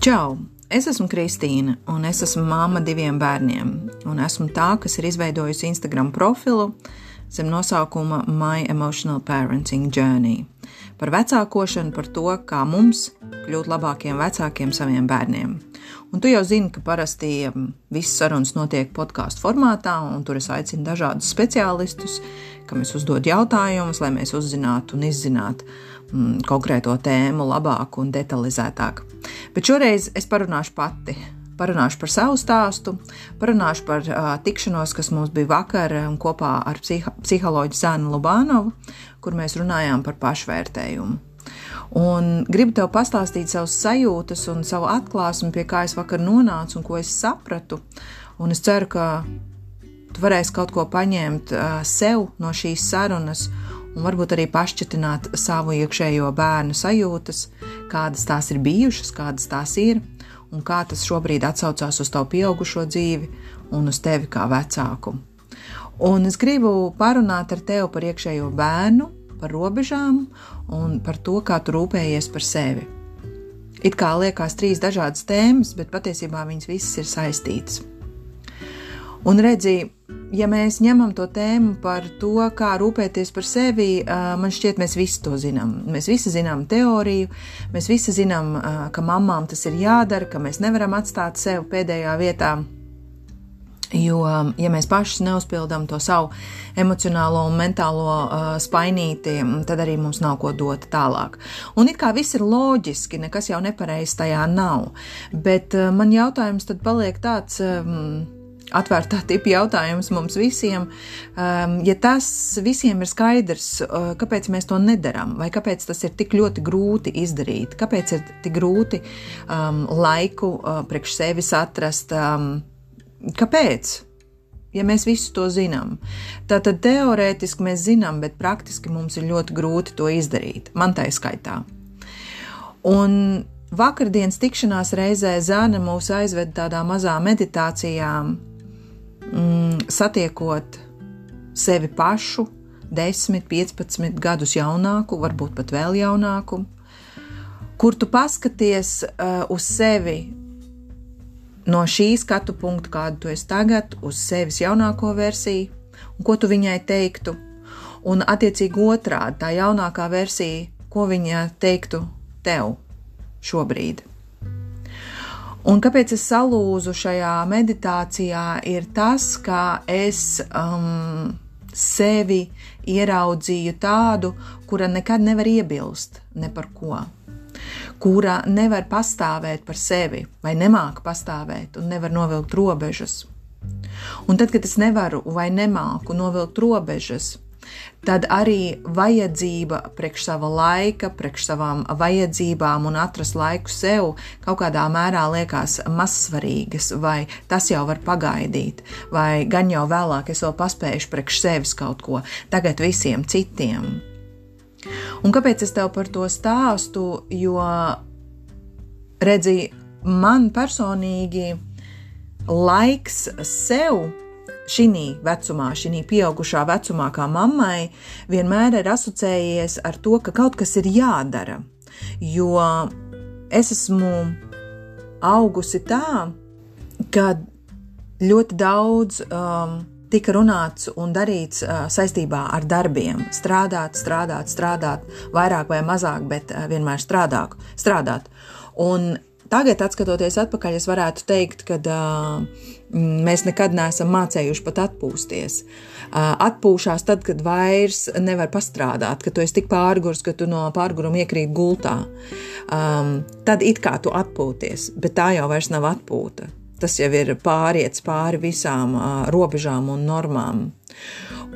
Čau! Es esmu Kristīna, un es esmu mamma diviem bērniem. Un esmu tā, kas ir izveidojusi Instagram profilu zem nosaukuma My Emotional Parenting Journey par vecākošanu, par to, kā mums kļūt labākiem vecākiem saviem bērniem. Un tu jau zini, ka parasti um, visas sarunas notiek podkāstu formātā, un tur es aicinu dažādus speciālistus, kam es uzdodu jautājumus, lai mēs uzzinātu un izzinātu mm, konkrēto tēmu labāk un detalizētāk. Bet šoreiz es parunāšu pati. Parunāšu par savu stāstu, parunāšu par uh, tikšanos, kas mums bija vakar um, kopā ar psiho psiholoģu Zānu Lubānovu, kur mēs runājām par pašvērtējumu. Un gribu tev pastāstīt savas sajūtas un savu atklāsmi, pie kā es vakar nonācu un ko es sapratu. Un es ceru, ka tu varēsi kaut ko paņemt uh, sev no šīs sarunas un varbūt arī pašķitināt savu iekšējo bērnu sajūtas, kādas tās ir bijušas, kādas tās ir, un kā tas šobrīd atsaucās uz tavu pieaugušo dzīvi un uz tevi kā vecāku. Un es gribu parunāt ar tevi par iekšējo bērnu, par robežām un par to, kā tu rūpējies par sevi. It kā liekas trīs dažādas tēmas, bet patiesībā viņas visas ir saistītas. Un redzi, ja mēs ņemam to tēmu par to, kā rūpēties par sevi, man šķiet, mēs visi to zinām. Mēs visi zinām teoriju, mēs visi zinām, ka mamām tas ir jādara, ka mēs nevaram atstāt sevi pēdējā vietā Jo, ja mēs paši neuzpildām to savu emocionālo un mentālo uh, spainīti, tad arī mums nav ko dot tālāk. Un it kā viss ir loģiski, nekas jau nepareizs tajā nav. Bet uh, man jautājums tad paliek tāds. Um, Atvērtā tipa jautājums mums visiem. Um, ja tas visiem ir skaidrs, uh, kāpēc mēs to nedarām, vai kāpēc tas ir tik ļoti grūti izdarīt, kāpēc ir tik grūti um, laiku uh, priekš sevis atrast, um, Kāpēc? Ja mēs visu to zinām, tad teorētiski mēs zinām, bet praktiski mums ir ļoti grūti to izdarīt. Man tā izskaitā. Un vakardienas tikšanās reizē Zāne mūs aizveda tādā mazā meditācijā, mm, satiekot sevi pašu, 10, 15 gadus jaunāku, varbūt pat vēl jaunāku, kur tu paskaties uh, uz sevi no šī skatu punkta, kādu tu esi tagad, uz sevis jaunāko versiju, un ko tu viņai teiktu, un attiecīgi otrādi tā jaunākā versija, ko viņa teiktu tev šobrīd. Un kāpēc es salūzu šajā meditācijā, ir tas, ka es um, sevi ieraudzīju tādu, kura nekad nevar iebilst ne par ko kura nevar pastāvēt par sevi, vai nemāca pastāvēt un nevar novilkt robežas. Un tad, kad es nevaru vai nemāku novilkt robežas, tad arī vajadzība priekš sava laika, priekš savām vajadzībām un atrast laiku sev kaut kādā mērā liekas mazsvarīgas, vai tas jau var pagaidīt, vai gan jau vēlāk es vēl paspējuši priekš sevis kaut ko, tagad visiem citiem. Un kāpēc es tev par to stāstu? Jo, redzi, man personīgi laiks sev šī vecumā, šī pieaugušā vecumā, kā mammai, vienmēr ir asociējies ar to, ka kaut kas ir jādara. Jo es esmu augusi tā, ka ļoti daudz um, tika runāts un darīts uh, saistībā ar darbiem. Strādāt, strādāt, strādāt, vairāk vai mazāk, bet uh, vienmēr strādāt. strādāt. Un tagad, skatoties atpakaļ, es varētu teikt, ka uh, mēs nekad neesam mācējuši pat atpūsties. Uh, atpūšās tad, kad vairs nevar pastrādāt, kad tu esi tik pārgurs, ka tu no pārguruma iekrīt gultā. Um, tad it kā tu atpūties, bet tā jau vairs nav atpūta tas jau ir pāriets pāri visām uh, robežām un normām.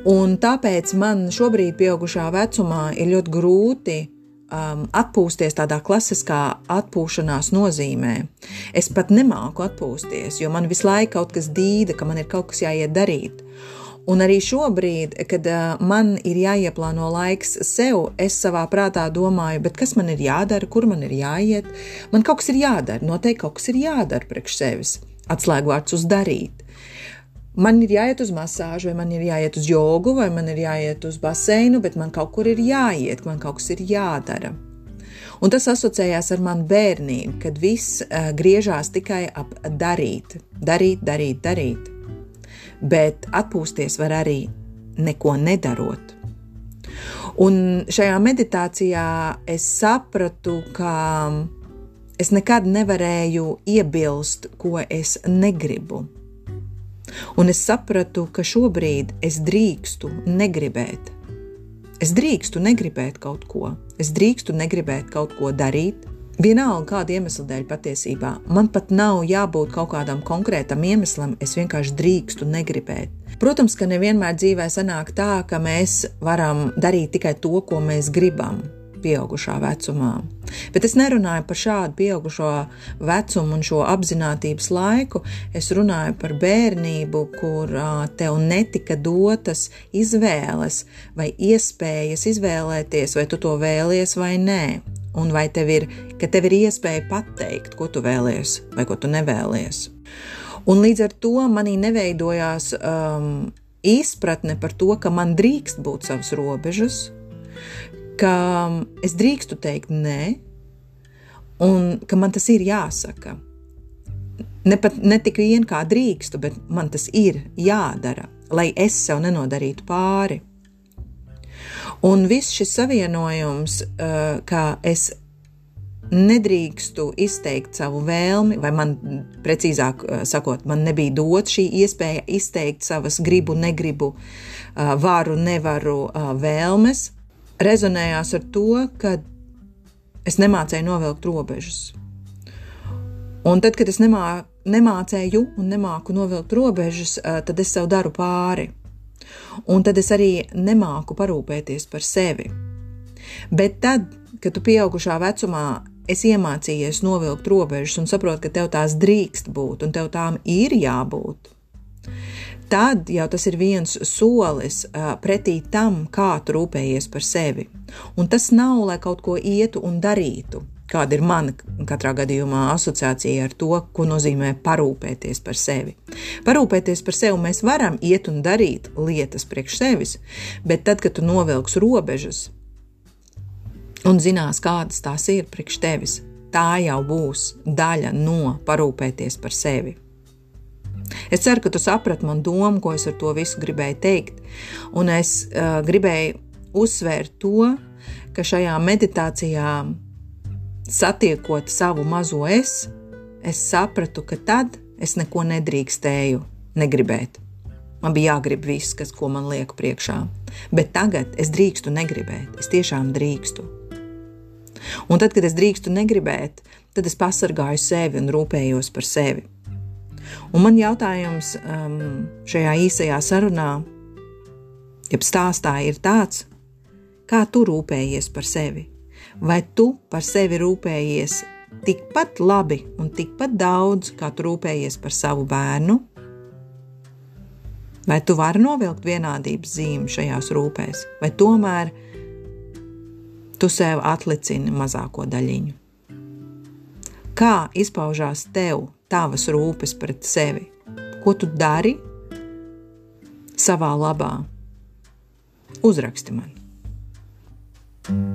Un tāpēc man šobrīd, pieaugušā vecumā, ir ļoti grūti um, atpūsties tādā klasiskā atpūšanās nozīmē. Es pat nemāku atpūsties, jo man visu laiku kaut kas dīda, ka man ir kaut kas jāiet darīt. Un arī šobrīd, kad uh, man ir jāieplāno laiks sev, es savā prātā domāju, kas man ir jādara, kur man ir jāiet. Man kaut kas ir jādara, noteikti kaut kas ir jādara priekš sevis atslēgvārds uz darīt. Man ir jāiet uz masāžu, vai man ir jāiet uz jogu, vai man ir jāiet uz baseinu, bet man kaut kur ir jāiet, man kaut kas ir jādara. Un tas asociējās ar manu bērnību, kad viss uh, griežās tikai ap darīt, darīt, darīt, darīt. Bet atpūsties var arī neko nedarot. Un šajā meditācijā es sapratu, ka es nekad nevarēju iebilst, ko es negribu. Un es sapratu, ka šobrīd es drīkstu negribēt. Es drīkstu negribēt kaut ko, es drīkstu negribēt kaut ko darīt. Vienalga, kāda iemesla dēļ patiesībā man pat nav jābūt kaut kādam konkrētam iemeslam, es vienkārši drīkstu negribēt. Protams, ka nevienmēr dzīvē sanāk tā, ka mēs varam darīt tikai to, ko mēs gribam pieaugušā vecumā. Bet es nerunāju par šādu pieaugušo vecumu un šo apziņotības laiku. Es runāju par bērnību, kur tev netika dotas izvēles vai iespējas izvēlēties, vai tu to vēlies vai nē. Un vai tev ir, tev ir iespēja pateikt, ko tu vēlies vai ko tu nevēlies. Un līdz ar to manī neveidojās um, izpratne par to, ka man drīkst būt savas robežas, ka es drīkstu teikt nē, un ka man tas ir jāsaka. Ne, pat, ne tik vien kā drīkstu, bet man tas ir jādara, lai es sev nenodarītu pāri. Un viss šis savienojums, uh, kā es nedrīkstu izteikt savu vēlmi, vai man, precīzāk uh, sakot, man nebija dot šī iespēja izteikt savas gribu, negribu, uh, varu, nevaru vēlmes, rezonējās ar to, ka es nemācēju novilkt robežas. Un tad, kad es nemā, nemācēju un nemāku novilkt robežas, tad es sev daru pāri. Un tad es arī nemāku parūpēties par sevi. Bet tad, kad tu pieaugušā vecumā esi iemācījies novilkt robežas un saproti, ka tev tās drīkst būt un tev tām ir jābūt, tad jau tas ir viens solis pretī tam, kā tu rūpējies par sevi. Un tas nav, lai kaut ko ietu un darītu. Kāda ir mana katrā gadījumā asociācija ar to, ko nozīmē parūpēties par sevi? Parūpēties par sevi mēs varam iet un darīt lietas priekš sevis, bet tad, kad tu novilksi robežas un zinās, kādas tās ir priekš tevis, tā jau būs daļa no parūpēties par sevi. Es ceru, ka tu saprati man domu, ko es ar to visu gribēju teikt. Un es uh, gribēju uzsvērt to, ka šajā meditācijā, satiekot savu mazo es, es sapratu, ka tad es neko nedrīkstēju negribēt. Man bija jāgrib viss, kas man liek priekšā. Bet tagad es drīkstu negribēt. Es tiešām drīkstu. Un tad, kad es drīkstu negribēt, tad es pasargāju sevi un rūpējos par sevi. Un man jautājums um, šajā īsajā sarunā, jeb stāstā, ir tāds, kā tu rūpējies par sevi? Vai tu par sevi rūpējies tikpat labi un tikpat daudz, kā tu rūpējies par savu bērnu? Vai tu vari novilkt vienādības zīmi šajās rūpēs, vai tomēr tu sev atlicini mazāko daļiņu? Kā izpaužās tev tavas rūpes pret sevi. Ko tu dari savā labā? Uzraksti man! thank you